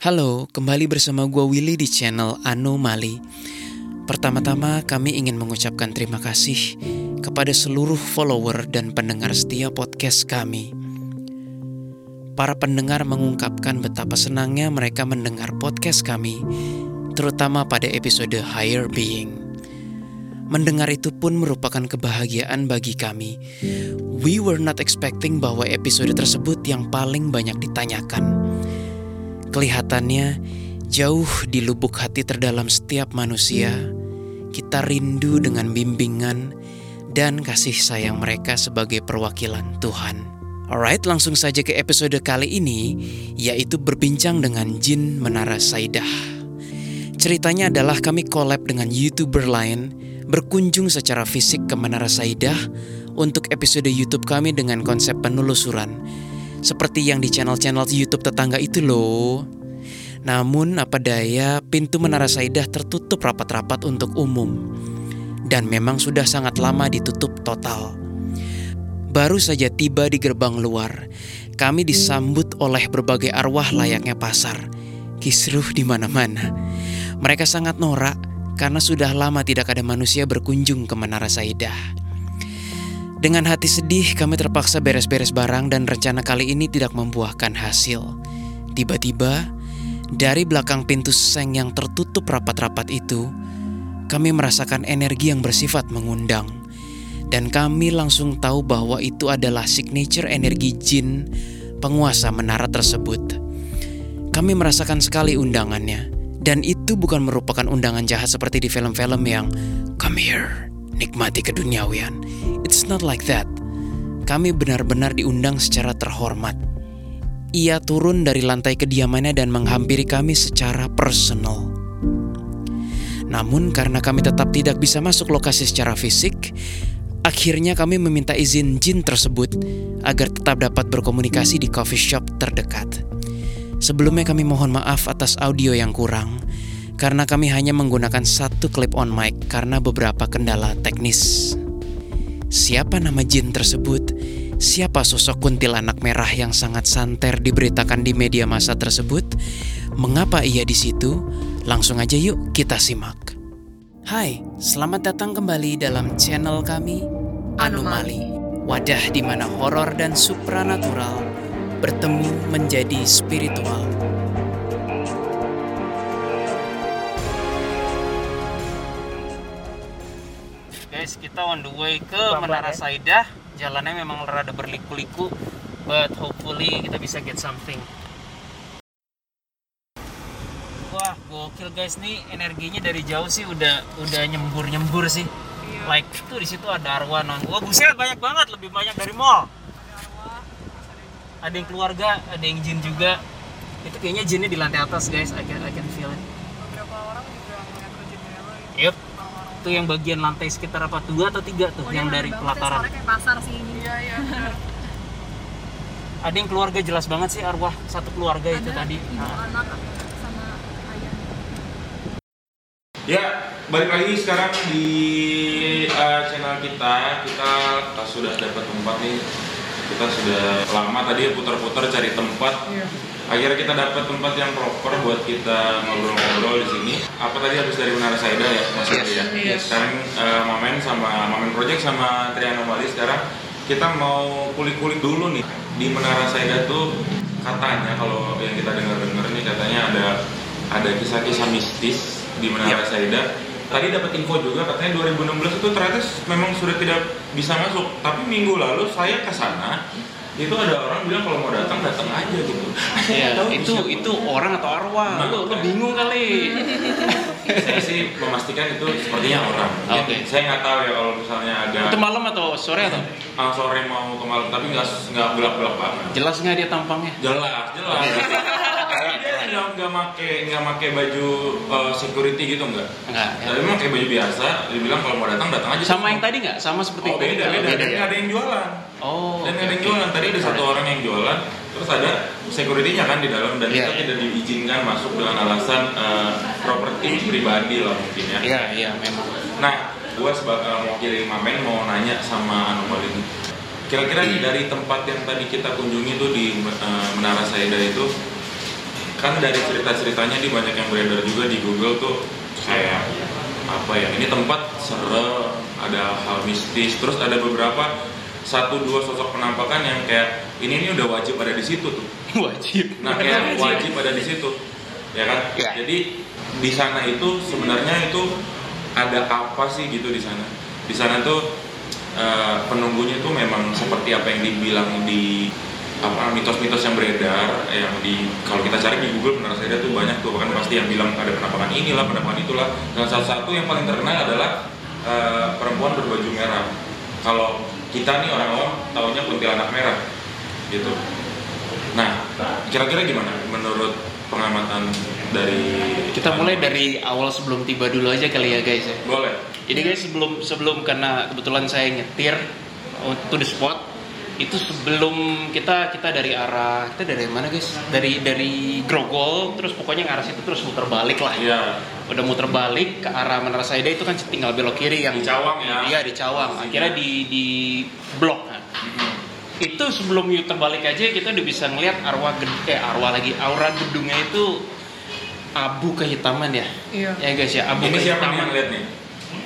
Halo, kembali bersama gue Willy di channel Anomali. Pertama-tama kami ingin mengucapkan terima kasih kepada seluruh follower dan pendengar setia podcast kami. Para pendengar mengungkapkan betapa senangnya mereka mendengar podcast kami, terutama pada episode Higher Being. Mendengar itu pun merupakan kebahagiaan bagi kami. We were not expecting bahwa episode tersebut yang paling banyak ditanyakan. Kelihatannya jauh di lubuk hati terdalam setiap manusia, kita rindu dengan bimbingan dan kasih sayang mereka sebagai perwakilan Tuhan. Alright, langsung saja ke episode kali ini, yaitu berbincang dengan Jin Menara Saidah. Ceritanya adalah kami collab dengan YouTuber lain, berkunjung secara fisik ke Menara Saidah untuk episode YouTube kami dengan konsep penelusuran seperti yang di channel-channel YouTube tetangga itu loh. Namun apa daya, pintu Menara Saidah tertutup rapat-rapat untuk umum. Dan memang sudah sangat lama ditutup total. Baru saja tiba di gerbang luar, kami disambut oleh berbagai arwah layaknya pasar. Kisruh di mana-mana. Mereka sangat norak karena sudah lama tidak ada manusia berkunjung ke Menara Saidah. Dengan hati sedih, kami terpaksa beres-beres barang dan rencana kali ini tidak membuahkan hasil. Tiba-tiba, dari belakang pintu seng yang tertutup rapat-rapat itu, kami merasakan energi yang bersifat mengundang. Dan kami langsung tahu bahwa itu adalah signature energi jin penguasa menara tersebut. Kami merasakan sekali undangannya, dan itu bukan merupakan undangan jahat seperti di film-film yang "Come here, nikmati keduniawian." It's not like that. Kami benar-benar diundang secara terhormat. Ia turun dari lantai kediamannya dan menghampiri kami secara personal. Namun karena kami tetap tidak bisa masuk lokasi secara fisik, akhirnya kami meminta izin Jin tersebut agar tetap dapat berkomunikasi di coffee shop terdekat. Sebelumnya kami mohon maaf atas audio yang kurang, karena kami hanya menggunakan satu clip on mic karena beberapa kendala teknis. Siapa nama jin tersebut? Siapa sosok kuntilanak merah yang sangat santer diberitakan di media massa tersebut? Mengapa ia di situ? Langsung aja yuk kita simak. Hai, selamat datang kembali dalam channel kami Anomali. Wadah di mana horor dan supranatural bertemu menjadi spiritual. Guys kita on the way ke Menara Saidah. Jalannya memang rada berliku-liku but hopefully kita bisa get something. Wah gokil guys nih energinya dari jauh sih udah udah nyembur nyembur sih like tuh di situ ada arwah non wah buset banyak banget lebih banyak dari mall. Ada yang keluarga ada yang jin juga. Itu kayaknya jinnya di lantai atas guys. I can, I can feel it. Beberapa orang juga ngeliat rejimnya lo yep itu yang bagian lantai sekitar apa dua atau tiga tuh yang dari pelataran kayak pasar sih ini iya iya benar. ada yang keluarga jelas banget sih arwah satu keluarga itu Ada tadi ibu Nah, anak sama ayah Ya, balik lagi sekarang di uh, channel kita. Kita uh, sudah dapat tempat nih. Kita sudah lama tadi putar-putar cari tempat. Akhirnya kita dapat tempat yang proper buat kita ngobrol-ngobrol di sini. Apa tadi habis dari Menara Saida ya, Mas Adi ya? Yes. Sekarang uh, Mamen sama Mamen Project sama Trianomali sekarang kita mau kulik-kulik dulu nih di Menara Saida tuh katanya kalau yang kita dengar-dengar nih katanya ada ada kisah-kisah mistis di Menara Saida. Tadi dapat info juga katanya 2016 itu ternyata memang sudah tidak bisa masuk. Tapi minggu lalu saya ke sana itu ada orang bilang kalau mau datang datang aja gitu. Iya, Tahu itu siapa? itu orang atau arwah? Nah, lu, lu kan. bingung kali. saya sih memastikan itu sepertinya orang. Oke. Saya nggak tahu ya kalau misalnya ada itu malam atau sore atau? ah, sore mau ke malam tapi nggak nggak gelap-gelap banget. Jelas nggak dia tampangnya? Jelas, jelas. Nggak nggak make nggak make baju uh, security gitu nggak. Enggak. Tapi memang kayak baju biasa. Dia bilang kalau mau datang datang aja. Sama yang tadi nggak? Sama seperti Oh beda beda. Dan ya? nggak ada yang jualan. Oh. Dan nggak ada yang jualan. Tadi ada satu orang yang jualan. Terus ada security-nya kan di dalam dan Iya, kita iya. tidak diizinkan masuk dengan alasan uh, properti pribadi lah mungkin ya. Iya, iya memang. Nah, gua sebagai mewakili Mamen mau nanya sama Anomali ini. Kira-kira nih dari tempat yang tadi kita kunjungi tuh di eh, Menara Saida itu kan dari cerita-ceritanya dia banyak yang beredar juga di Google tuh kayak apa ya ini tempat serem ada hal mistis terus ada beberapa satu dua sosok penampakan yang kayak ini ini udah wajib ada di situ tuh Wajib. nah kayak wajib ada di situ ya kan Ya. jadi di sana itu sebenarnya itu ada apa sih gitu di sana di sana tuh eh, penunggunya tuh memang seperti apa yang dibilang di apa mitos-mitos yang beredar yang di kalau kita cari di Google benar saja tuh banyak tuh bahkan pasti yang bilang ada penampakan inilah penampakan itulah. Dan salah satu yang paling terkenal adalah eh, perempuan berbaju merah. Kalau kita nih orang-orang taunya kuntilanak merah gitu. Nah kira-kira gimana menurut pengamatan dari Kita mulai dari awal sebelum tiba dulu aja kali ya guys ya. boleh. Jadi guys sebelum sebelum karena kebetulan saya nyetir uh, to the spot itu sebelum kita kita dari arah kita dari mana guys? Dari dari Grogol terus pokoknya ke arah situ terus muter balik lah. iya Udah muter balik ke arah Menara Saida itu kan tinggal belok kiri yang Di Cawang ya? Iya di Cawang. Akhirnya di di blok kan. Itu sebelum muter balik aja kita udah bisa ngeliat arwah gede, eh arwah lagi aura gedungnya itu abu kehitaman ya. Iya. Ya guys ya, abu ini siapa nih kehitaman. yang lihat nih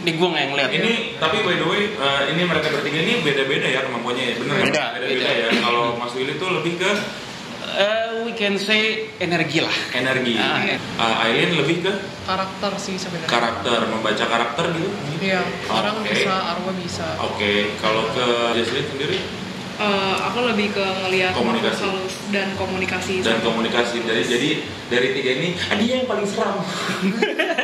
Ini gue nggak yang ngeliat. Ini tapi by the way eh, ini mereka bertiga ini beda-beda ya kemampuannya ya, bener ya? Beda, Beda-beda beda. ya. Kalau Mas Willy tuh lebih ke Eh, we can say energi lah. energi. Ah, iya. Eh, Aileen lebih ke karakter sih sebenarnya karakter, membaca karakter gitu. iya orang Oke. bisa arwah bisa Oke, kalau ke Jesslyn sendiri Eh, aku lebih ke ngelihat Komunikasi. dan komunikasi dan sama- komunikasi dari jadi dari tiga ini dia yang paling seram.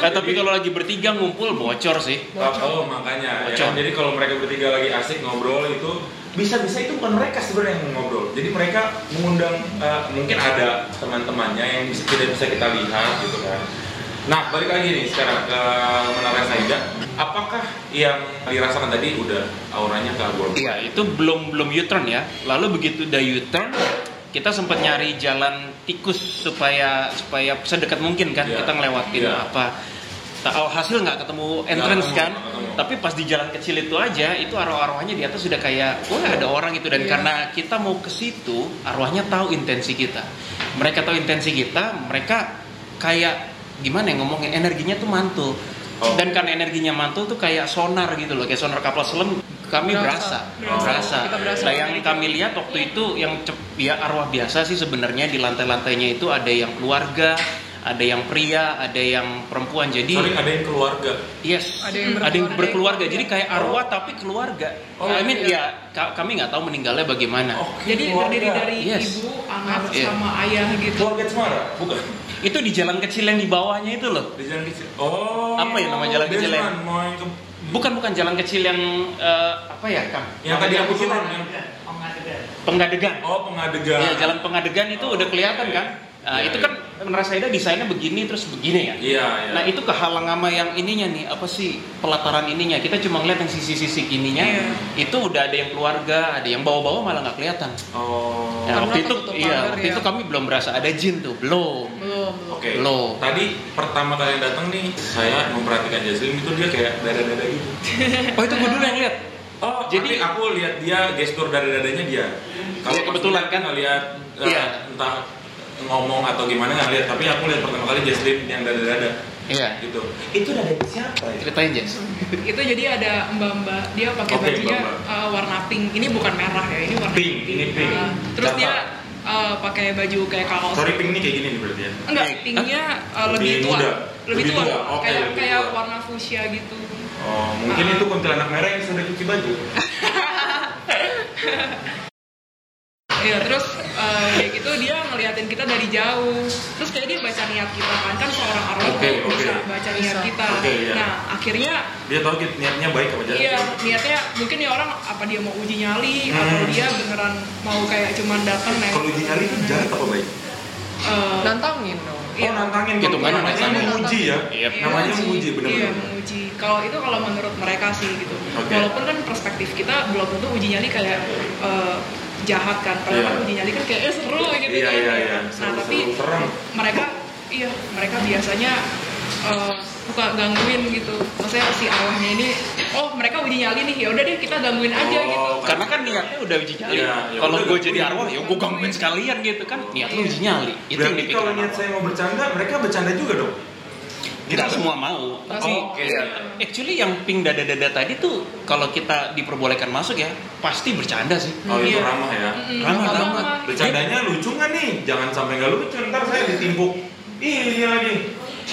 Eh, tapi kalau lagi bertiga ngumpul bocor sih. Oh, makanya. Ya, Bocor. kan? Jadi kalau mereka bertiga lagi asik ngobrol itu bisa-bisa itu bukan mereka sebenarnya yang ngobrol. Jadi mereka mengundang eh, mungkin ada teman-temannya yang bisa, tidak bisa kita lihat gitu kan. Nah, balik lagi nih sekarang ke Menara Saida. Apakah yang dirasakan tadi udah auranya ke Iya, itu belum belum U-turn ya. Lalu begitu udah U-turn, kita sempat nyari jalan tikus supaya supaya sedekat mungkin kan Iya. kita ngelewatin Iya. apa. Tak hasil nggak ketemu entrance ketemu, kan. ketemu. Tapi pas di jalan kecil itu aja, itu arwah-arwahnya di atas sudah kayak, wah ada orang itu dan Iya. karena kita mau ke situ, arwahnya tahu intensi kita. Mereka tahu intensi kita, mereka kayak gimana ya ngomongnya energinya tuh mantul. Oh. Dan karena energinya mantul tuh kayak sonar gitu loh, kayak sonar kapal selam kami berasa, Berasa. berasa. Kita berasa Nah, yang kami lihat waktu itu yang cep- ya arwah biasa sih sebenarnya di lantai-lantainya itu ada yang keluarga, ada yang pria, ada yang perempuan. Jadi Sorry, ada yang keluarga. yes, Ada yang ada yang berkeluarga. berkeluarga. Jadi kayak arwah tapi keluarga. Oh, I mean iya. ya ka- kami nggak tahu meninggalnya bagaimana. Oke, jadi keluarga. terdiri dari Yes. ibu anak Iya. sama ayah gitu keluarga Cemara? Bukan. Itu di jalan kecil yang di bawahnya itu loh. Di jalan kecil. Oh. Apa ya nama jalan kecil yang- Desman, mau yang ke Bukan bukan jalan kecil yang eh, apa ya, Kang? yang tadi aku turun yang Pengadegan. Oh, pengadegan. Iya, jalan pengadegan itu udah kelihatan kan? Nah, Iya, itu iya. kan Menara Saida desainnya begini terus begini ya. Iya, iya. Nah, itu kehalang sama yang ininya nih, apa sih pelataran ininya. Kita cuma ngeliat yang sisi-sisi ininya. Iya. Itu udah ada yang keluarga, ada yang bawa-bawa malah nggak kelihatan. Oh. Ya, Karena waktu itu iya, waktu ya. itu kami belum berasa ada jin tuh, belum. belum belum Oke. Belum. Tadi pertama kali datang nih, saya memperhatikan Jasmine itu dia kayak dada-dada gitu. Oh, itu gue dulu yang lihat. Oh, Jadi- aku lihat dia gestur dada-dadanya dia. Kalau pas kebetulan kan. lihat eh, Iya. entah ngomong atau gimana nggak lihat, tapi aku lihat pertama kali Jasmine yang dada-dada Iya. gitu. Itu dada siapa ya? Ceritain, Jess. itu jadi ada mbak-mbak dia pakai Oke, bajunya uh, warna pink ini bukan merah ya ini warna Pink, ini pink. Uh, terus dia uh, pakai baju kayak kaos Sorry, pink ini kayak gini nih berarti ya. enggak Pink. pinknya uh, Lebih lebih tua muda. lebih Lebih tua tua, oke, kayak lebih kayak tua. warna fuchsia gitu Oh, mungkin Ah. itu kuntilanak merah yang sudah cuci baju. Iya terus uh, kayak gitu dia ngeliatin kita dari jauh terus kayak dia baca niat kita kan kan seorang arwah Oke, tuh oke. bisa baca niat Bisa. kita Oke, iya. nah akhirnya Dia tahu gitu, niatnya baik apa jahat. Iya, niatnya mungkin nih orang apa dia mau uji nyali Hmm. atau dia beneran mau kayak cuman datang nengok. Kalau uji nyali itu jahat apa baik? Eh, nantangin dong Oh, iya. nantangin. Gitu kan, namanya nantangin. menguji ya. Iya. Namanya Menguji. menguji Iya, benar-benar. menguji. Kalau itu kalau menurut mereka sih gitu. Oke. Walaupun kan perspektif kita belum tentu uji nyali kayak eh, jahat kan. Kalau Iya. kan uji nyali kan kayak eh, seru gitu Iya, kan. iya, iya. Nah, Seru, tapi seru, mereka iya, mereka biasanya eh, suka gangguin gitu maksudnya si arwahnya ini oh mereka uji nyali nih ya udah deh kita gangguin aja Oh, gitu Karena kan niatnya udah uji nyali. Iya, ya kalau gue jadi arwah, ya gue gangguin sekalian gitu kan. Niat lu uji nyali. Itu yang Berarti dipikirin kalau niat saya mau bercanda, mereka bercanda juga dong. Tidak semua mau. Tapi Oh, oke. actually yang pink dada-dada tadi tuh kalau kita diperbolehkan masuk ya pasti bercanda sih. Oh itu Iya. ramah ya. Mm-mm, Ramah, apa-apa. Bercandanya lucu nggak nih? Jangan sampai nggak lucu, ntar saya ditimpuk. Ih, ini lagi.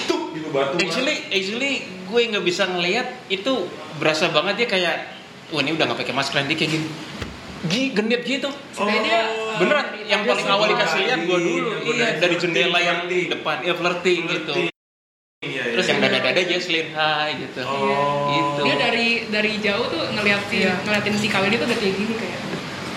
Tuh, gitu batu. Actually, actually gue nggak bisa ngelihat itu berasa banget dia kayak, wah ini udah nggak pakai masker nanti kayak gini. Gi, genit gitu. Supaya dia Beneran, yang paling awal dikasih lihat gue dulu, Iya, iya dari flirting, jendela yang flirting. depan, ya flirting gitu. Iya, Terus iya. yang dada-dada Jesslyn, hai gitu. Oh. Gitu. dia dari dari jauh tuh ngeliatin Iya. ngeliatin si kawin itu udah kayak gini kayak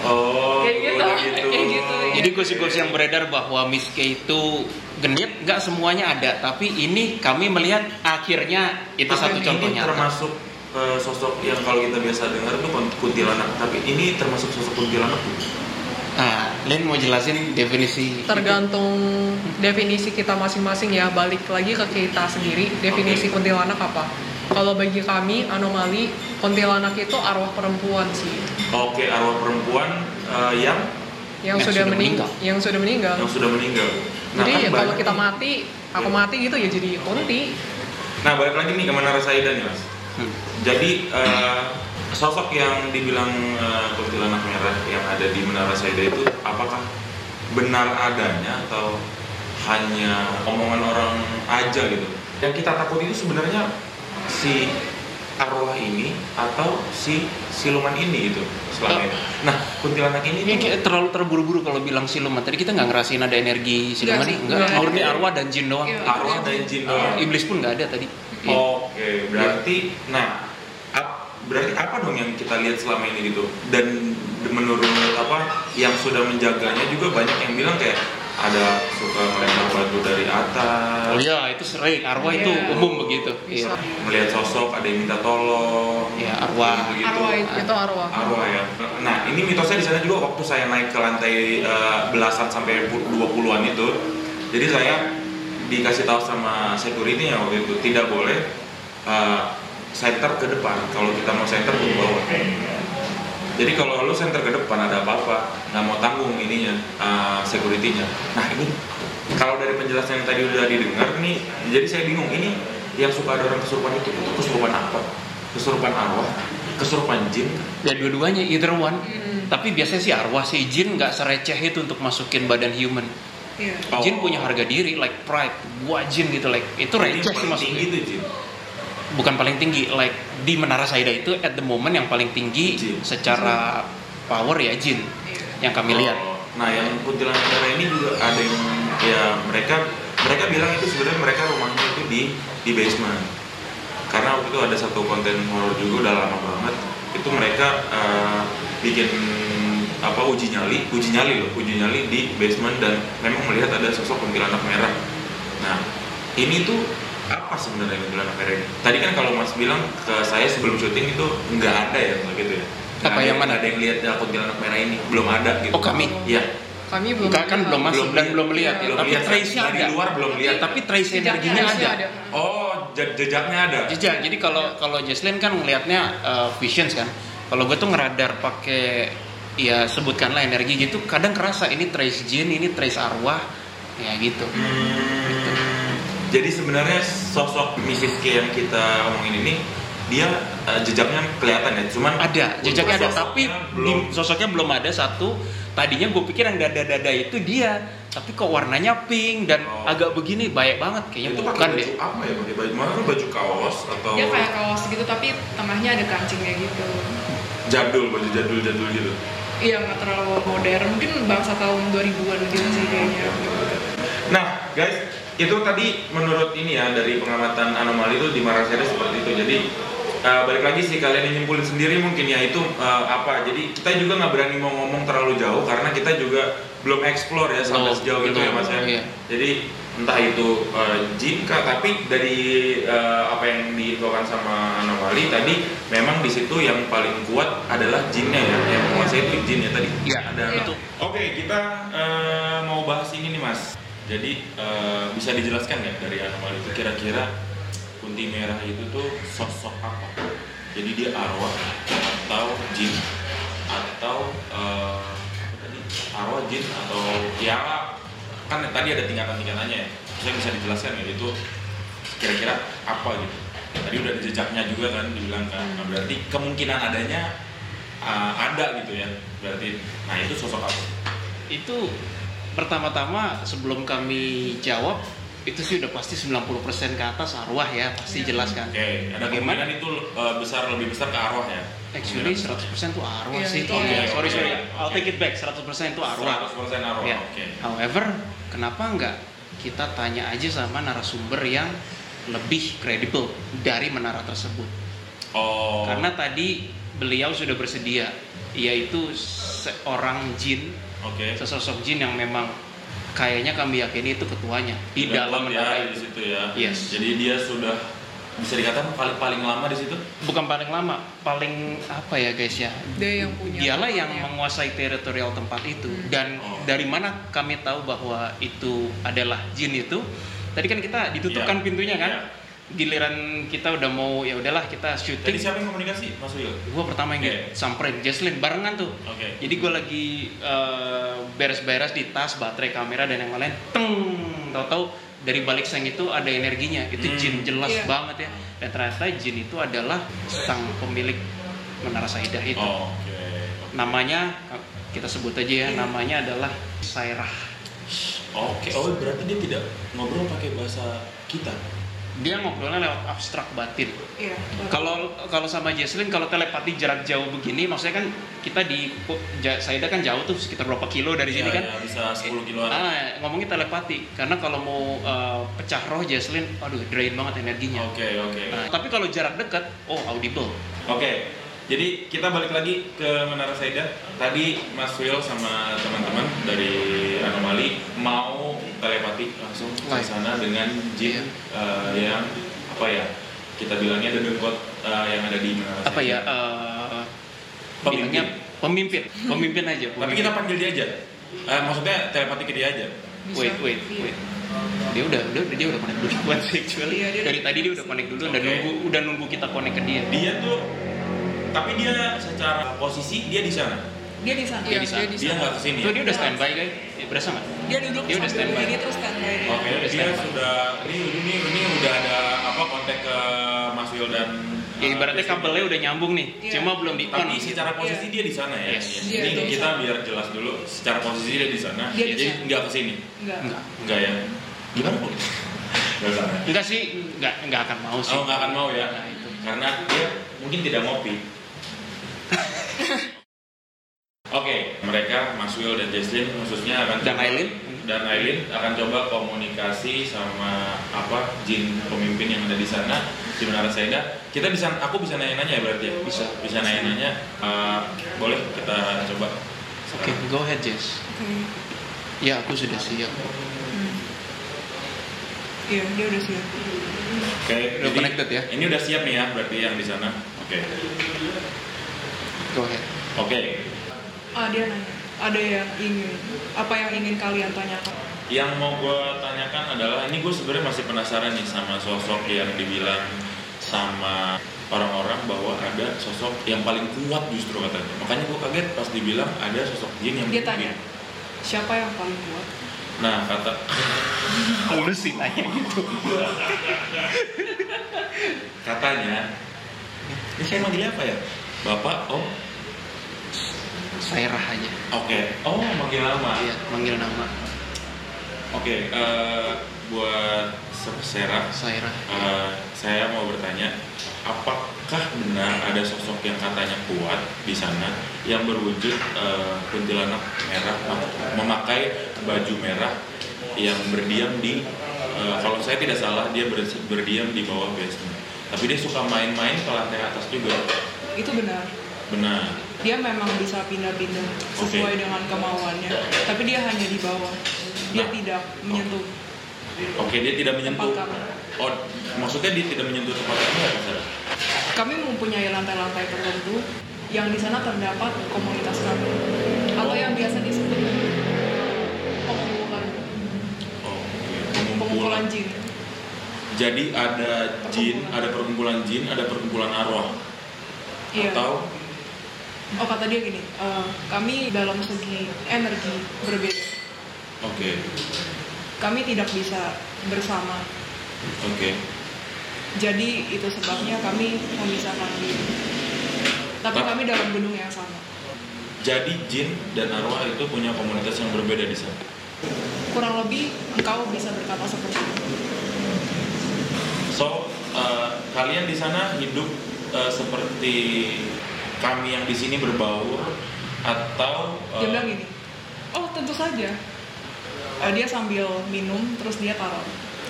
Oh, Kayak gitu, udah kayak gitu, iya. Jadi gosip-gosip yang beredar bahwa Miss K itu genit, nggak semuanya ada. Tapi ini kami melihat akhirnya itu Tapi satu ini contoh nyata. termasuk eh, sosok yang kalau kita biasa dengar itu kun- kuntilanak. Tapi ini termasuk sosok kuntilanak tuh. Nah, Len mau jelasin definisi tergantung definisi kita masing-masing ya. Balik lagi ke kita sendiri. Definisi Oke. kuntilanak apa? Kalau bagi kami anomali kuntilanak itu arwah perempuan sih. Oke, arwah perempuan eh, yang? Yang, Yang sudah, sudah meninggal. yang sudah meninggal. Yang sudah meninggal. jadi kan ya kalau kita mati aku Iya. mati gitu ya jadi kunti. Nah, balik lagi nih ke Menara Saida nih, Mas. Hmm. Jadi eh, sosok yang dibilang eh, kuntilanak merah yang ada di Menara Saida itu apakah benar adanya atau hanya omongan orang aja gitu? Yang kita takut itu sebenarnya si arwah ini atau si siluman ini gitu selama ini. Nah, kuntilanak ini Ini tuh kayak terlalu terburu-buru kalau bilang siluman. Tadi kita nggak ngerasain ada energi siluman enggak. nggak ada. Murni arwah dan jin doang. Iya. arwah dan jin doang. Iblis pun nggak ada tadi. Oke, berarti nah berarti apa dong yang kita lihat selama ini gitu? Dan menurut apa yang sudah menjaganya juga banyak yang bilang kayak ada suka melempar batu dari atas, Oh iya, itu sering. Arwah itu Iya. umum begitu. Iya. melihat sosok ada yang minta tolong, Iya, arwah. gitu. Arwah itu. itu arwah Arwah ya. Nah, ini mitosnya di sana juga waktu saya naik ke lantai eh, belasan sampai 20-an itu. Jadi saya dikasih tahu sama security ya waktu itu tidak boleh eh, center ke depan. Kalau kita mau center ke bawah. Jadi kalau lu center ke depan ada apa-apa, nggak mau tanggung ininya eh, security-nya. Nah ini kalau dari penjelasan yang tadi udah didengar nih, jadi saya bingung ini yang suka ada orang kesurupan itu, itu kesurupan apa? Kesurupan arwah, kesurupan jin, Ya dua-duanya either one. Hmm. Tapi biasanya sih arwah sih jin nggak sereceh itu untuk masukin badan human. iya Oh. Jin punya harga diri, like pride. Gua jin gitu, like itu receh sih paling maksudnya. tinggi itu Jin. Bukan paling tinggi, like di Menara Saida itu at the moment yang paling tinggi Jin. secara power ya jin iya yang kami lihat. Oh, Nah yang kuntilanak merah ini juga ada yang ya mereka mereka bilang itu sebenarnya mereka rumahnya itu di di basement. Karena waktu itu ada satu konten horor juga udah lama banget. Itu mereka eh, bikin apa uji nyali, uji nyali loh, uji nyali di basement dan memang melihat ada sosok kuntilanak merah. Nah ini tuh apa sebenarnya kuntilanak merah ini? Tadi kan kalau Mas bilang ke saya sebelum syuting itu nggak ada ya nggak gitu ya? Nggak Apa ada- yang mana? ada yang lihat ya, kuntilanak merah ini belum ada gitu. Oh, kami? Iya. kami belum Enggak kan belum masuk Belum dan lihat. belum melihat ya. Belum Tapi lihat. trace-nya Dari ada. luar belum lihat. Tapi trace Jejaknya energinya Trace-nya ada. ada. Oh, je- jejaknya ada. Jejak. Jadi kalau kalau Jesslyn kan ngelihatnya uh, visions kan. Kalau gue tuh ngeradar pakai ya sebutkanlah energi gitu. Kadang kerasa ini trace jin, ini trace arwah. Ya gitu. Hmm, Jadi sebenarnya sosok Mrs. K yang kita omongin ini dia eh, jejaknya kelihatan ya, cuman Ada, jejaknya ada, tapi belum. di- sosoknya belum ada satu. Tadinya gue pikir yang dada-dada itu dia, tapi kok warnanya pink dan Oh. agak begini baik banget kayaknya itu bukan pakai deh. baju apa ya? Pakai baju mana? Baju kaos atau dia kayak kaos gitu tapi tengahnya ada kancingnya gitu jadul, baju jadul-jadul gitu. iya nggak terlalu modern mungkin bangsa tahun 2000-an gitu sih kayaknya Nah, guys, itu tadi menurut ini ya dari pengamatan anomali itu di Maraseda seperti itu. Jadi eh, balik lagi sih kalian yang nyimpulin sendiri mungkin ya itu eh, apa. Jadi kita juga nggak berani mau ngomong terlalu jauh karena kita juga belum explore ya sampai Belum, sejauh itu ya Mas ya. iya. Jadi entah itu eh, jin kah, tapi dari eh, apa yang diinfokan sama anomali tadi memang di situ yang paling kuat adalah jinnya ya. Yang menguasai itu jin ya tadi. Iya, ada betul. Oke, kita eh, mau bahas ini nih Mas. Jadi eh, bisa dijelaskan nggak dari anomali itu kira-kira kunti merah itu tuh sosok apa? Jadi dia arwah atau jin atau eh, apa tadi arwah jin atau ya kan tadi ada tingkatan-tingkatannya ya. Saya bisa dijelaskan ya itu kira-kira apa gitu. Tadi udah jejaknya juga kan dibilang kan. Nah, berarti kemungkinan adanya uh, ada gitu ya. Berarti nah itu sosok apa? Itu pertama-tama sebelum kami jawab itu sih udah pasti 90% ke atas arwah ya pasti jelas kan. Oke, ada Bagaimana? kemungkinan itu uh, besar lebih besar ke arwah ya. Actually 100% tuh arwah Iya, sih. itu Oke, iya. sorry sorry. Oke. I'll take it back. 100% itu arwah. 100% arwah. Ya. Oke. However, kenapa nggak kita tanya aja sama narasumber yang lebih kredibel dari menara tersebut? Oh. Karena tadi beliau sudah bersedia, yaitu seorang jin, Oke. sesosok jin yang memang kayaknya kami yakini itu ketuanya di Sudah dalam menara ya, di itu. situ ya. Yes. Jadi dia sudah bisa dikatakan paling paling lama di situ. Bukan paling lama, paling apa ya guys ya? Dia yang punya. Dialah yang tempatnya. menguasai teritorial tempat itu. Hmm. Dan Oh. dari mana kami tahu bahwa itu adalah jin itu? Tadi kan kita ditutupkan Iya. pintunya kan? Iya. Giliran kita udah mau ya udahlah kita syuting. siapa yang komunikasi? Mas Wil. Gue pertama yang Oke. samperin Jesslyn barengan tuh. Oke. Jadi gue lagi eh, beres-beres di tas, baterai, kamera dan yang lain. Teng, tahu-tahu dari balik seng itu ada energinya. Itu Hmm. jin jelas Iya. banget ya. Dan ternyata jin itu adalah sang pemilik menara Saidah itu. Oh, Oke. Namanya kita sebut aja ya, Iya. namanya adalah Sairah. Oke. Oh berarti dia tidak ngobrol pakai bahasa kita. Dia ngobrolnya lewat abstrak batin. Iya. Kalau kalau sama Jesslyn kalau telepati jarak jauh begini, maksudnya kan kita di Saida kan jauh tuh sekitar berapa kilo dari sini Iya, kan? iya, bisa 10 kiloan. Ah, ngomongin telepati karena kalau mau uh, pecah roh Jesslyn, aduh drain banget energinya. Oke oke. Nah, tapi kalau jarak dekat, oh audible. Oke, jadi kita balik lagi ke Menara Saida. Tadi Mas Will sama teman-teman dari Anomali mau telepati langsung ke sana dengan jin Iya. eh, yang apa ya? Kita bilangnya the god eh, yang ada di Menara Apa Saida. ya? Uh, Pemimpin. pemimpin, pemimpin aja. Tapi pemimpin. kita panggil dia aja. Eh, maksudnya telepati ke dia aja. Wait, wait, wait. Dia udah, udah, dia udah connect duluan sih actually. Iya, dia Dari udah tadi dia udah connect duluan dan Oke. nunggu, udah nunggu kita connect ke dia. Dia tuh, tapi dia secara posisi dia di sana. Dia di sana. Iya, di sana. dia Dia nggak ke sini. Tuh ya? dia udah standby guys. Berasa nggak? Dia duduk Dia udah standby. begini terus standby. Oke, dia sudah ini ini ini udah ada apa kontak ke Mas Will dan Ya ibaratnya uh, kabelnya udah nyambung nih, Iya. cuma belum di on. Tapi secara posisi Iya. dia di sana ya. Yes. Yes. Iya, Ini dia kita sana. biar jelas dulu. Secara posisi dia di sana. Dia di jadi nggak ke sini. Enggak. Enggak. Enggak ya. Gimana bu? Nggak. Enggak sih, enggak enggak akan mau sih. Oh nggak akan mau ya. Nah, itu. Karena dia mungkin tidak ngopi. Oke, mereka Mas Will dan Jesslyn khususnya akan Dan Aileen? dan Aileen akan coba komunikasi sama apa jin pemimpin yang ada di sana di Menara Saida. Kita bisa, aku bisa nanya-nanya ya berarti ya? Bisa, bisa nanya-nanya. Eh, boleh kita coba. Oke, go ahead Jess. Oke. Ya, aku sudah siap. Hmm. Iya, dia udah siap. Oke, Udah connected ya? Ini udah siap nih ya berarti yang di sana. Oke, Go ahead. oke. Ah, dia nanya. Ada yang ingin apa yang ingin kalian tanyakan? Yang mau gue tanyakan adalah ini gue sebenarnya masih penasaran nih sama sosok yang dibilang sama orang-orang bahwa ada sosok yang paling kuat justru katanya. Makanya gue kaget pas dibilang ada sosok jin yang Dia tanya. Siapa yang paling kuat? Nah kata Lu sih nanya gitu. katanya ini saya manggilnya apa ya? Bapak, oh Sairah aja. oke, oh manggil nama. Iya, manggil nama Oke, eh, buat Serah, Sairah. Eh, saya mau bertanya, apakah benar ada sosok yang katanya kuat di sana yang berwujud eh, kuntilanak merah, memakai baju merah yang berdiam di, eh, kalau saya tidak salah dia ber- berdiam di bawah basement. Tapi dia suka main-main ke lantai atas juga. Itu benar. Benar. Dia memang bisa pindah-pindah sesuai Oke. dengan kemauannya. Tapi dia hanya di bawah. Dia Nah. tidak menyentuh Oke, dia tidak menyentuh. tempat kami. Oh, maksudnya dia tidak menyentuh tempat Pak Sarah? Kami mempunyai lantai-lantai tertentu yang di sana terdapat komunitas kami atau yang biasa disebut pengumpulan Oh, pengumpulan jin. Jadi ada jin, ada perkumpulan jin, ada perkumpulan arwah. Iya. Atau Oh kata dia gini, eh, kami dalam segi energi berbeda. oke, Kami tidak bisa bersama. oke. Jadi itu sebabnya kami memisahkan diri. Tapi Pak. kami dalam gedung yang sama. Jadi jin dan arwah itu punya komunitas yang berbeda di sana. Kurang lebih engkau bisa berkata seperti itu. So, eh, kalian di sana hidup eh, seperti kami yang di sini berbaur atau eh, Dia bilang gini, oh tentu saja. Eh, dia sambil minum, terus dia taruh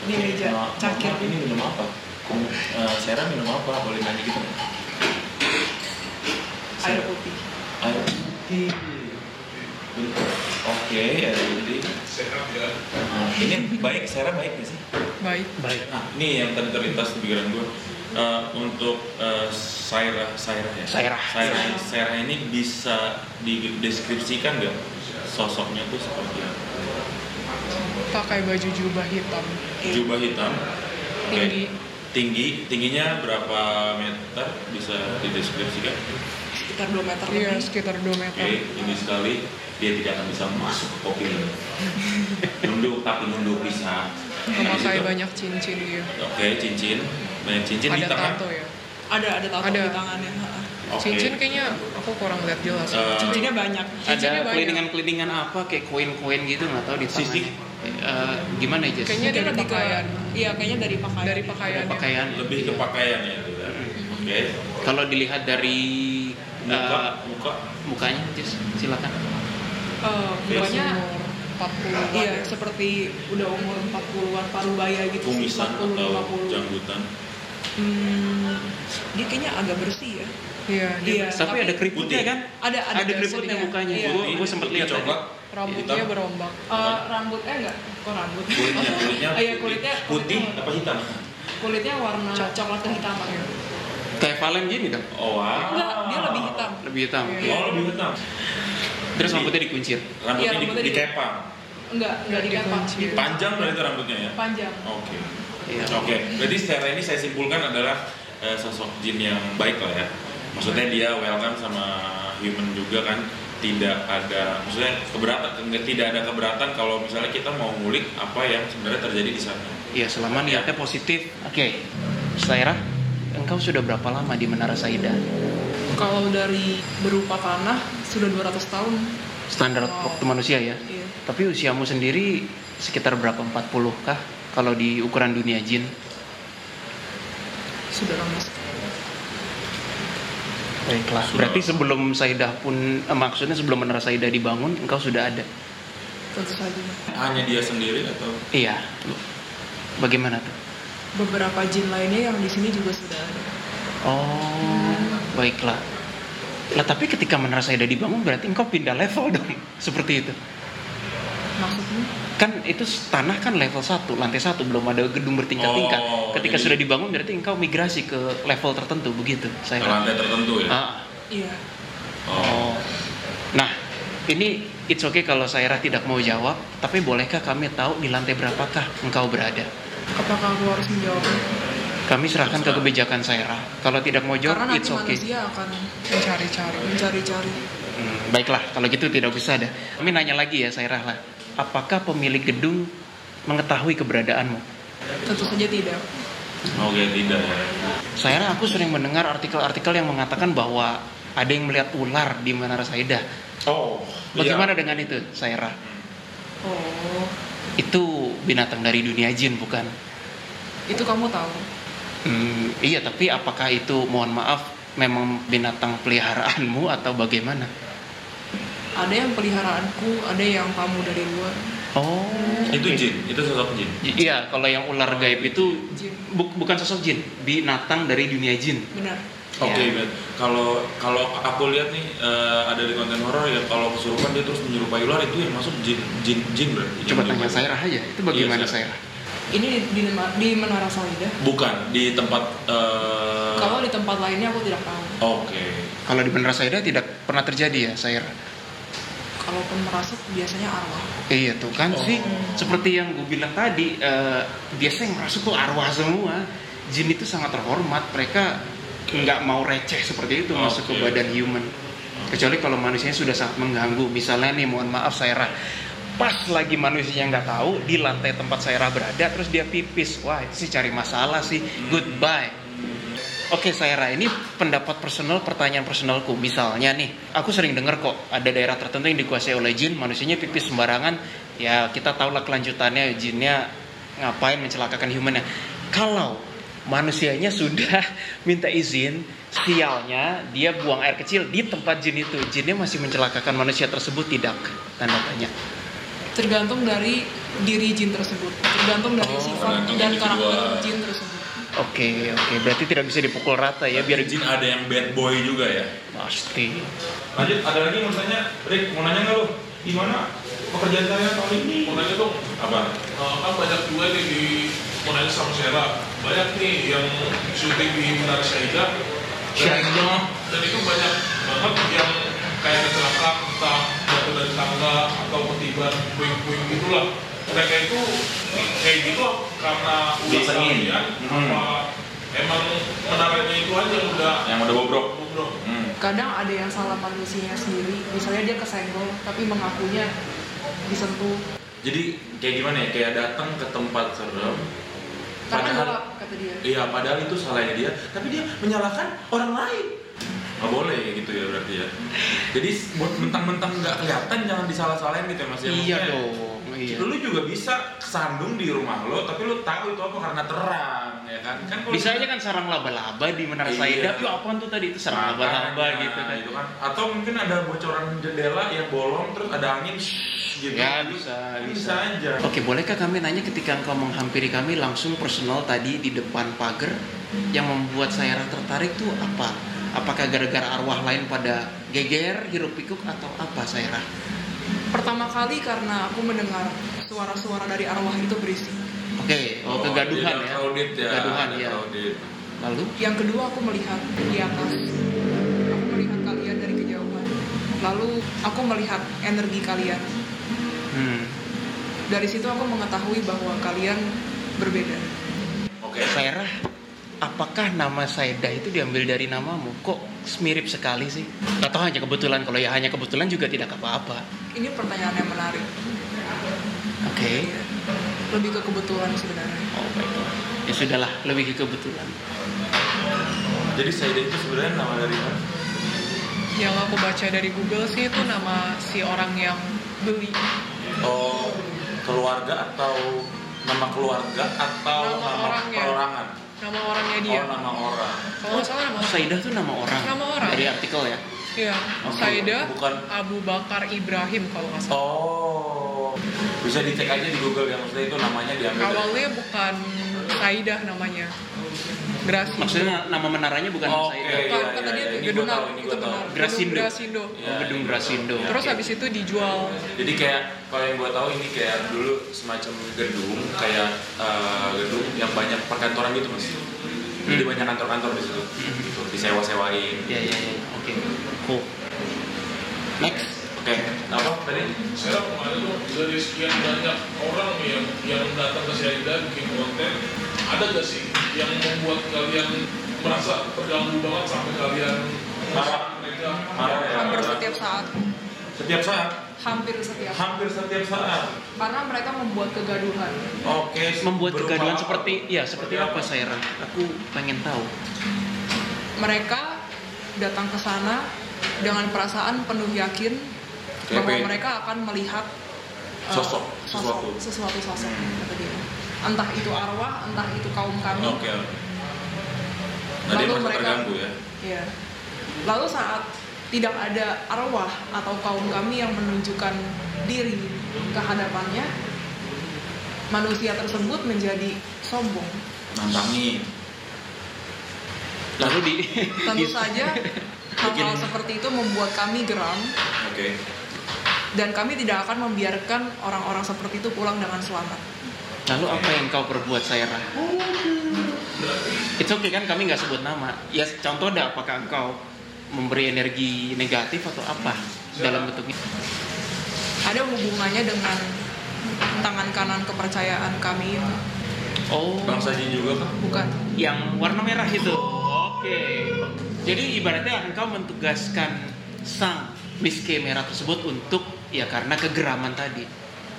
di meja cangkir. maaf, ini minum apa? Eh, Sarah minum apa? Boleh nanya gitu? Air putih. Air putih. Oke, air putih. Nah, ini baik, Sarah baik nggak sih? Baik. Baik. Nah, ini yang tadi terlintas di pikiran gue. Eh, untuk eh, Saira, Saira ya. Saira. Saira, Saira ini bisa dideskripsikan nggak sosoknya tuh seperti apa? Pakai baju jubah hitam. Jubah hitam, oke. Tinggi. tinggi, tingginya berapa meter bisa dideskripsikan? Sekitar 2 meter Iya, lebih. sekitar 2 Oke, meter. tinggi sekali. Dia tidak akan bisa masuk ke kopi ini. nunduk tapi nunduk bisa. Memakai Habis itu, banyak cincin dia. Oke, cincin, banyak cincin di Ada tangan. tato ya. Ada ada tato Ada. di tangannya. Oke. Cincin kayaknya aku kurang lihat jelas. Eh, Cincinnya banyak. Cincinnya Ada banyak. keliningan-keliningan apa kayak koin-koin gitu nggak tahu di tangannya. Eh, gimana aja? Kayaknya Mungkin dari lebih pakaian. iya kayaknya dari pakaian. Dari pakaian. pakaian. lebih ke pakaian ya. gitu. Oke. Kalau dilihat dari Muka, eh, muka. mukanya, Jess, silakan. Eh, mukanya Umur 40 iya seperti udah umur 40-an paruh baya gitu Kumisan 40 atau 50. janggutan. Hmm, dia kayaknya agak bersih ya. Iya, dia Iya. Tapi, tapi- ada keriputnya kan? Ada ada, Ada keriputnya sedikit. mukanya. Iya. Gua- gua sempet lihat coklat. rambutnya hitam. berombak. Eh, rambutnya enggak kok rambut Kulitnya, kulitnya, Oh, iya, kulitnya putih kulitnya- apa hitam? kulitnya warna Coklat. coklat kehitaman Kayak Valen gini dong. Oh, wow. enggak dia lebih hitam Lebih hitam. Iya. Oh, lebih hitam. Terus rambutnya dikuncir. Rambutnya, Iya, di, rambutnya di- dikepang. enggak enggak dikepang dikunci. Panjang berarti rambutnya ya? panjang Oke. Iya. Oke, berarti secara ini saya simpulkan adalah eh, sosok jin yang baik lah ya. Maksudnya dia welcome sama human juga kan, tidak ada, maksudnya keberatan, tidak ada keberatan kalau misalnya kita mau ngulik apa yang sebenarnya terjadi di sana. Iya, selama niatnya positif. Oke. Saira, engkau sudah berapa lama di Menara Saida? kalau dari berupa tanah sudah 200 tahun Standar Wow. waktu manusia ya. iya Tapi usiamu sendiri sekitar berapa? 40 kah? Kalau di ukuran dunia jin? sudah lama sekali Baiklah. Sudah. Berarti sebelum Saidah pun, eh, maksudnya sebelum Menara Saidah dibangun, engkau sudah ada? tentu saja Hanya dia sendiri atau? Iya. Bagaimana tuh? beberapa jin lainnya yang di sini juga sudah ada Oh, baiklah. Lah tapi ketika Menara Saidah dibangun berarti engkau pindah level dong. Seperti itu. Maksudnya Kan itu tanah kan level 1, lantai 1 belum ada gedung bertingkat-tingkat. Oh, Ketika jadi- sudah dibangun berarti engkau migrasi ke level tertentu begitu. Ke Saya lantai tertentu ya? Ah, iya Oh. Nah, ini it's okay kalau Saira tidak mau jawab, tapi bolehkah kami tahu di lantai berapakah engkau berada? apakah aku harus menjawab Kami serahkan ke kebijakan Saira. Kalau tidak mau jawab, karena nanti it's okay. manusia akan Mencari-cari. mencari-cari Hmm, baiklah, kalau gitu tidak usah dah. Kami nanya lagi ya, Saira lah. Apakah pemilik gedung mengetahui keberadaanmu? tentu saja tidak Oke, tidak ya. Saira, aku sering mendengar artikel-artikel yang mengatakan bahwa ada yang melihat ular di Menara Saida. Oh, Bagaimana dengan itu, Saira? oh Itu binatang dari dunia jin, bukan? itu kamu tahu Hmm, iya, tapi apakah itu mohon maaf memang binatang peliharaanmu atau bagaimana? Ada yang peliharaanku ada yang kamu dari luar Oh, Itu jin, itu sosok jin. Iya, kalau yang ular gaib itu jin bu- bukan sosok jin, binatang dari dunia jin. benar Oke, Ya. Bet. kalau kalau aku lihat nih eh, ada di konten horor ya kalau kesurupan dia terus menyerupai ular itu yang masuk jin jin jin berarti. Coba tanya. Saira aja, itu bagaimana Iya, Saira. Saira? ini di, di, di menara Saida Bukan di tempat. eh, kalau di tempat lainnya aku tidak tahu Oke. Kalau di Menara Saida tidak pernah terjadi ya, Saira? Kalaupun merasuk biasanya arwah. Iya tuh kan Oh. sih seperti yang gue bilang tadi eh, biasanya yang masuk tuh arwah semua. Jin itu sangat terhormat. Mereka nggak mau receh seperti itu masuk ke badan human. Kecuali kalau manusianya sudah sangat mengganggu. Misalnya nih mohon maaf saya pas lagi manusianya nggak tahu di lantai tempat saya berada terus dia pipis. Wah itu sih cari masalah sih. Goodbye. Oke Saira, ini pendapat personal, pertanyaan personalku. Misalnya nih, aku sering dengar kok ada daerah tertentu yang dikuasai oleh jin, manusianya pipis sembarangan. Ya kita tahulah kelanjutannya, jinnya ngapain mencelakakan humannya. Kalau manusianya sudah minta izin, sialnya dia buang air kecil di tempat jin itu, jinnya masih mencelakakan manusia tersebut tidak? Tanda tanya. Tergantung dari diri jin tersebut, tergantung dari Oh, sifat dan karakter jin tersebut. Oke, oke, berarti tidak bisa dipukul rata ya, biar Jin ada yang bad boy juga ya. pasti. Lanjut, ada lagi mau tanya, Rick, mau nanya nggak lo? Gimana pekerjaan saya tahun ini? mau nanya dong Apa? eh, kan banyak juga nih di mau nanya sama Sera banyak nih yang syuting di Menara Syahidah Syahidah. dan itu banyak banget yang kayak kecelakaan entah jatuh dari tangga atau ketiban puing-puing gitulah mereka itu kayak gitu karena udah kalian Hmm. apa emang menaranya itu aja yang udah Yang udah bobrok. bobrok Hmm. Kadang ada yang salah manusianya sendiri, misalnya dia kesenggol tapi mengakunya disentuh. Jadi kayak gimana ya? Kayak datang ke tempat serem. Karena Padahal, gelap kata dia. iya padahal itu salahnya dia, tapi dia menyalahkan orang lain. Nggak boleh gitu ya berarti ya. Jadi buat mentang-mentang nggak kelihatan jangan disalah-salahin gitu ya mas. Ya, Iya dong, iya. Lu juga bisa kesandung di rumah lo, tapi lu tahu itu apa karena terang, ya kan? Kan kalau Bisa aja kan sarang laba-laba di Menara Iya. Saida. Yuk apaan tuh tadi itu sarang laba-laba gitu kan. itu kan. Atau mungkin ada bocoran jendela yang bolong terus ada angin shhh, gitu. Ya bisa, bisa, bisa. aja. Oke, bolehkah kami nanya ketika engkau menghampiri kami langsung personal tadi di depan pagar yang membuat saya tertarik tuh apa? Apakah gara-gara arwah lain pada geger, hiruk pikuk atau apa saya Pertama kali karena aku mendengar suara-suara dari arwah itu berisik. Oke, oh, Oh, kegaduhan ya. Crowded ya. Kegaduhan ya. Lalu Yang kedua aku melihat di atas. Aku melihat kalian dari kejauhan. Lalu aku melihat energi kalian. hmm, Dari situ aku mengetahui bahwa kalian berbeda. Oke. Sairah, apakah nama Saida itu diambil dari namamu? Kok mirip sekali sih? Atau hanya kebetulan? Kalau ya hanya kebetulan juga tidak apa-apa. Ini pertanyaan yang menarik. Oke. Lebih ke kebetulan sebenarnya. Oh baiklah. Ya sudahlah, lebih ke kebetulan. Jadi Saida itu sebenarnya nama dari mana? Yang aku baca dari Google sih itu nama si orang yang beli. Oh, keluarga atau nama keluarga atau Nama nama, orangnya. perorangan? Nama orangnya dia. Oh, nama orang. Kalau nggak salah nama Saida tuh nama orang. Nama orang. Dari artikel ya. Iya. Oke, Saida bukan. Abu Bakar Ibrahim kalau nggak salah. Oh, bisa dicek aja di Google ya maksudnya itu namanya diambil dari- Awalnya bukan Saidah namanya. Grasi. Maksudnya nama menaranya bukan Oke, Saida. iya, iya, kan tadi iya. itu Ini gedung apa? itu benar. Grasindo. Gedung Grasindo. Oh, gedung Grasindo. Terus Oke. habis itu dijual. Jadi kayak kalau yang gue tahu ini kayak dulu semacam gedung kayak eh, gedung yang banyak perkantoran gitu mas. Jadi Hmm. banyak kantor-kantor di situ, gitu, disewa-sewain. Ya ya ya. Oke. Cool. Next. Oke, apa tadi? saya kemarin tuh dari sekian banyak orang yang yang datang ke Syahidah bikin konten ada gak sih yang membuat kalian merasa terganggu banget sampai kalian Marah. mereka Marah ya. Hampir setiap saat. Setiap saat, Hampir setiap. hampir setiap saat. Karena mereka membuat kegaduhan. Oke. Membuat berupa kegaduhan apa? seperti ya seperti apa Saira? Aku pengen tahu. Mereka datang ke sana dengan perasaan penuh yakin bahwa mereka akan melihat uh, Sosok, sesuatu. sesuatu sosok dia. Entah itu arwah, entah itu kaum kami. Nah, dia Lalu mereka- terganggu ya. Iya. Lalu saat tidak ada arwah atau kaum kami yang menunjukkan diri ke hadapannya, manusia tersebut menjadi sombong. Nantangin. Lalu di Tentu saja hal-hal seperti itu membuat kami geram Oke. dan kami tidak akan membiarkan orang-orang seperti itu pulang dengan selamat. Lalu apa yang kau perbuat Saira? It's okay kan kami nggak sebut nama. Ya contoh dah apakah engkau memberi energi negatif atau apa dalam bentuk itu? ada hubungannya dengan tangan kanan kepercayaan kami Oh, Bang Saji juga kan? bukan yang warna merah itu. Oke. Jadi ibaratnya engkau mentugaskan sang Miss K merah tersebut untuk ya karena kegeraman tadi.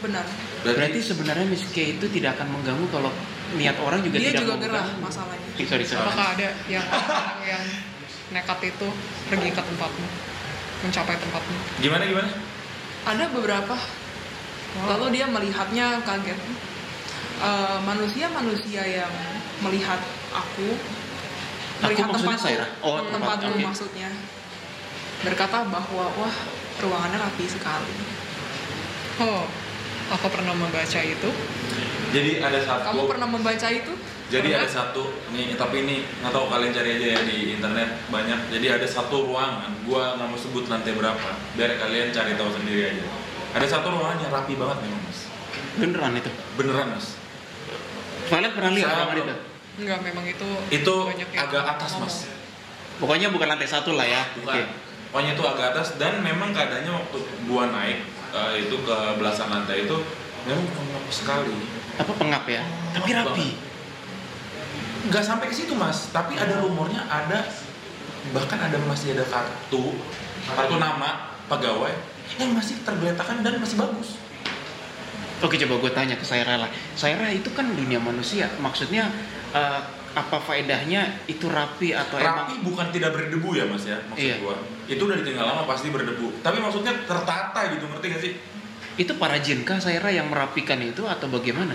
Benar. Berarti sebenarnya Miss K itu tidak akan mengganggu kalau niat orang juga dia tidak juga mau gerah masalahnya. Eh, sorry, sorry. apakah ada yang orang yang nekat itu pergi ke tempatmu mencapai tempatmu? Gimana gimana? ada beberapa. Lalu dia melihatnya kaget. Eh, manusia-manusia yang melihat aku melihat maksudnya tempatku Saira? Oh, tempat, tempatku oke. maksudnya. Berkata bahwa wah ruangannya rapi sekali. Oh aku pernah membaca itu Jadi ada satu. kamu pernah membaca itu Jadi Pernah? ada satu nih, tapi ini nggak tahu kalian cari aja ya di internet banyak. Jadi ada satu ruangan, gua nggak mau sebut lantai berapa, biar kalian cari tahu sendiri aja. Ada satu ruangan yang rapi banget memang mas, Beneran itu. beneran mas. Kalian pernah lihat ruangan itu? enggak memang itu Itu agak atas ngomong. mas, Pokoknya bukan lantai satu lah ya. bukan. Oke. Pokoknya itu agak atas dan memang keadaannya waktu gua naik eh, itu ke belasan lantai itu memang pengap sekali. Apa pengap ya? Tapi Pengap rapi. banget. Nggak sampai ke situ mas, tapi ada rumornya ada bahkan ada masih ada kartu kartu nama pegawai yang masih tergeletakkan dan masih bagus. Oke coba gue tanya ke Saira lah. Saira itu kan dunia manusia. Maksudnya eh, apa faedahnya itu rapi atau Rapi bukan tidak berdebu ya mas ya maksud Iya. gua. Itu udah ditinggal lama pasti berdebu. Tapi maksudnya tertata gitu ngerti gak sih? emang itu para jin kah Saira yang merapikan itu atau bagaimana?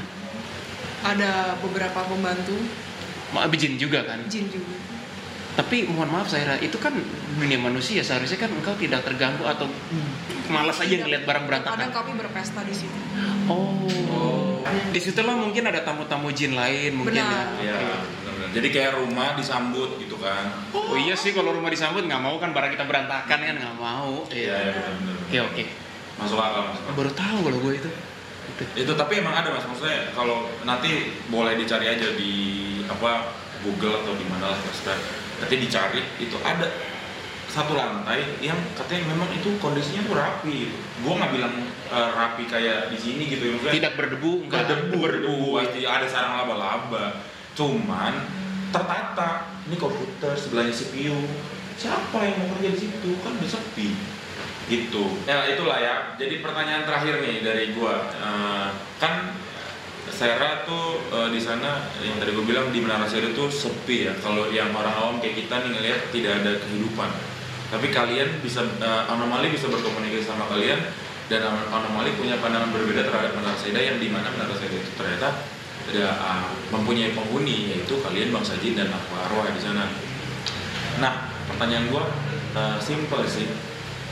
ada beberapa pembantu Ma- jin juga kan? jin juga Tapi mohon maaf Saira, itu kan dunia manusia. Seharusnya kan engkau tidak terganggu atau malas aja ngeliat barang kadang berantakan. kami berpesta di situ Oh. Di situlah mungkin ada tamu-tamu jin lain mungkin Benar. ya. Iya. Jadi kayak rumah disambut gitu kan. Oh iya sih kalau rumah disambut nggak mau kan barang kita berantakan kan nggak mau. Iya ya benar-benar. Oke oke. Masuk akal masuk akal. Baru tahu kalau gue itu. Itu. Itu tapi emang ada mas maksudnya kalau nanti boleh dicari aja di apa Google atau di mana lah maksudnya nanti dicari itu ada satu lantai yang katanya memang itu kondisinya tuh rapi gitu. Gua nggak bilang eh, rapi kayak di sini gitu ya maksudnya Tidak berdebu, nggak berdebu berdebu pasti ada sarang laba-laba cuman tertata ini komputer sebelahnya CPU siapa yang mau kerja di situ? Kan udah sepi. Gitu. Ya itulah ya. Jadi pertanyaan terakhir nih dari gua. Eh, kan Sera tuh eh, di sana yang tadi gue bilang di Menara Seri tuh sepi ya. Kalau yang orang awam kayak kita nih ngelihat tidak ada kehidupan. Tapi kalian bisa eh, anomali bisa berkomunikasi sama kalian dan anom- anomali punya pandangan berbeda terhadap Menara Seda yang di mana Menara Seda itu ternyata ada ah, mempunyai penghuni yaitu kalian bangsa jin dan aqua arwah di sana. Nah pertanyaan gua eh, simple sih.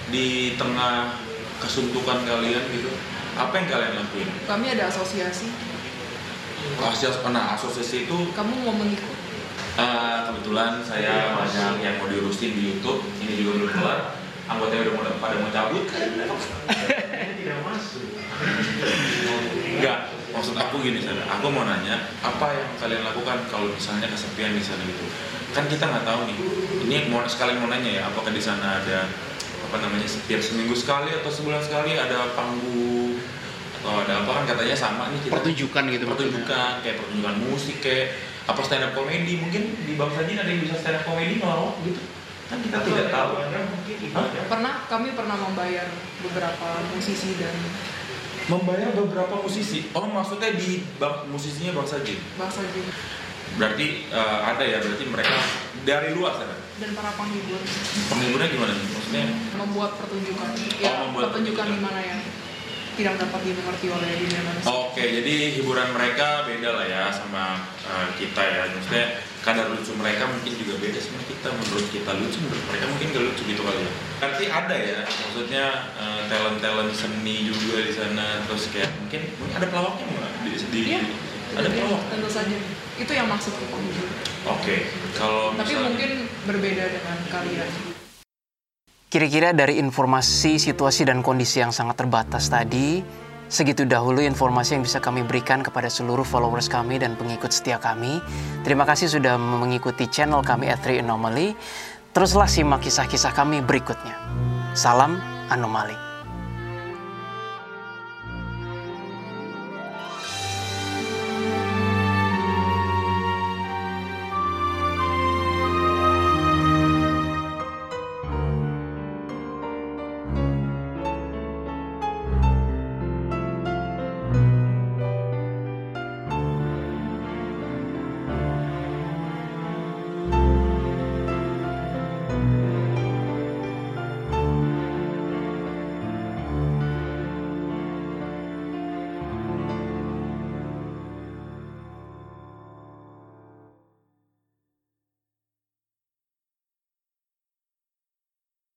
Di tengah kesuntukan kalian gitu apa yang kalian lakuin? kami ada asosiasi. Asosiasi, nah asosiasi itu kamu mau mengikut? Eh, kebetulan saya banyak yang mau diurusin di YouTube ini juga belum kelar. Anggotanya udah mau pada mau cabut Enggak, maksud aku Aku mau nanya, apa yang kalian lakukan kalau misalnya kesepian di sana gitu? Kan kita nggak tahu nih. Ini mau sekalian mau nanya ya, apakah di sana ada apa namanya setiap seminggu sekali atau sebulan sekali ada panggung atau ada apa? Kan katanya sama nih kita. Pertunjukan gitu maksudnya. pertunjukan kayak pertunjukan musik kayak apa stand up comedy mungkin di bangsa jin ada yang bisa stand up comedy ngelawak gitu. Kan kita tidak tahu. Pernah kami pernah membayar beberapa musisi dan membayar beberapa musisi. Oh maksudnya di bang, musisinya bangsa jin? Bahasa jin. Berarti eh, ada ya berarti mereka dari luar sana? Dan para penghibur. Penghiburnya gimana? Nih maksudnya? Membuat pertunjukan. Ya Oh, membuat pertunjukan di pertunjukan. mana yang tidak dapat dimengerti oleh dunia manusia. Oke jadi hiburan mereka beda lah ya sama eh, kita ya. Maksudnya kadar lucu mereka mungkin juga beda sama kita. Menurut kita lucu menurut mereka mungkin gak lucu gitu kali ya. Berarti ada ya maksudnya talent talent seni juga di sana. Terus kayak mungkin mungkin ada pelawaknya nggak di, di Iya. ada Iya, pelawak? tentu saja. Itu yang maksud oke kalau tapi misalnya- mungkin berbeda dengan kalian Kira-kira dari informasi, situasi, dan kondisi yang sangat terbatas tadi, segitu dahulu informasi yang bisa kami berikan kepada seluruh followers kami dan pengikut setia kami. Terima kasih sudah mengikuti channel kami at 3 Anomaly. Teruslah simak kisah-kisah kami berikutnya. Salam Anomali.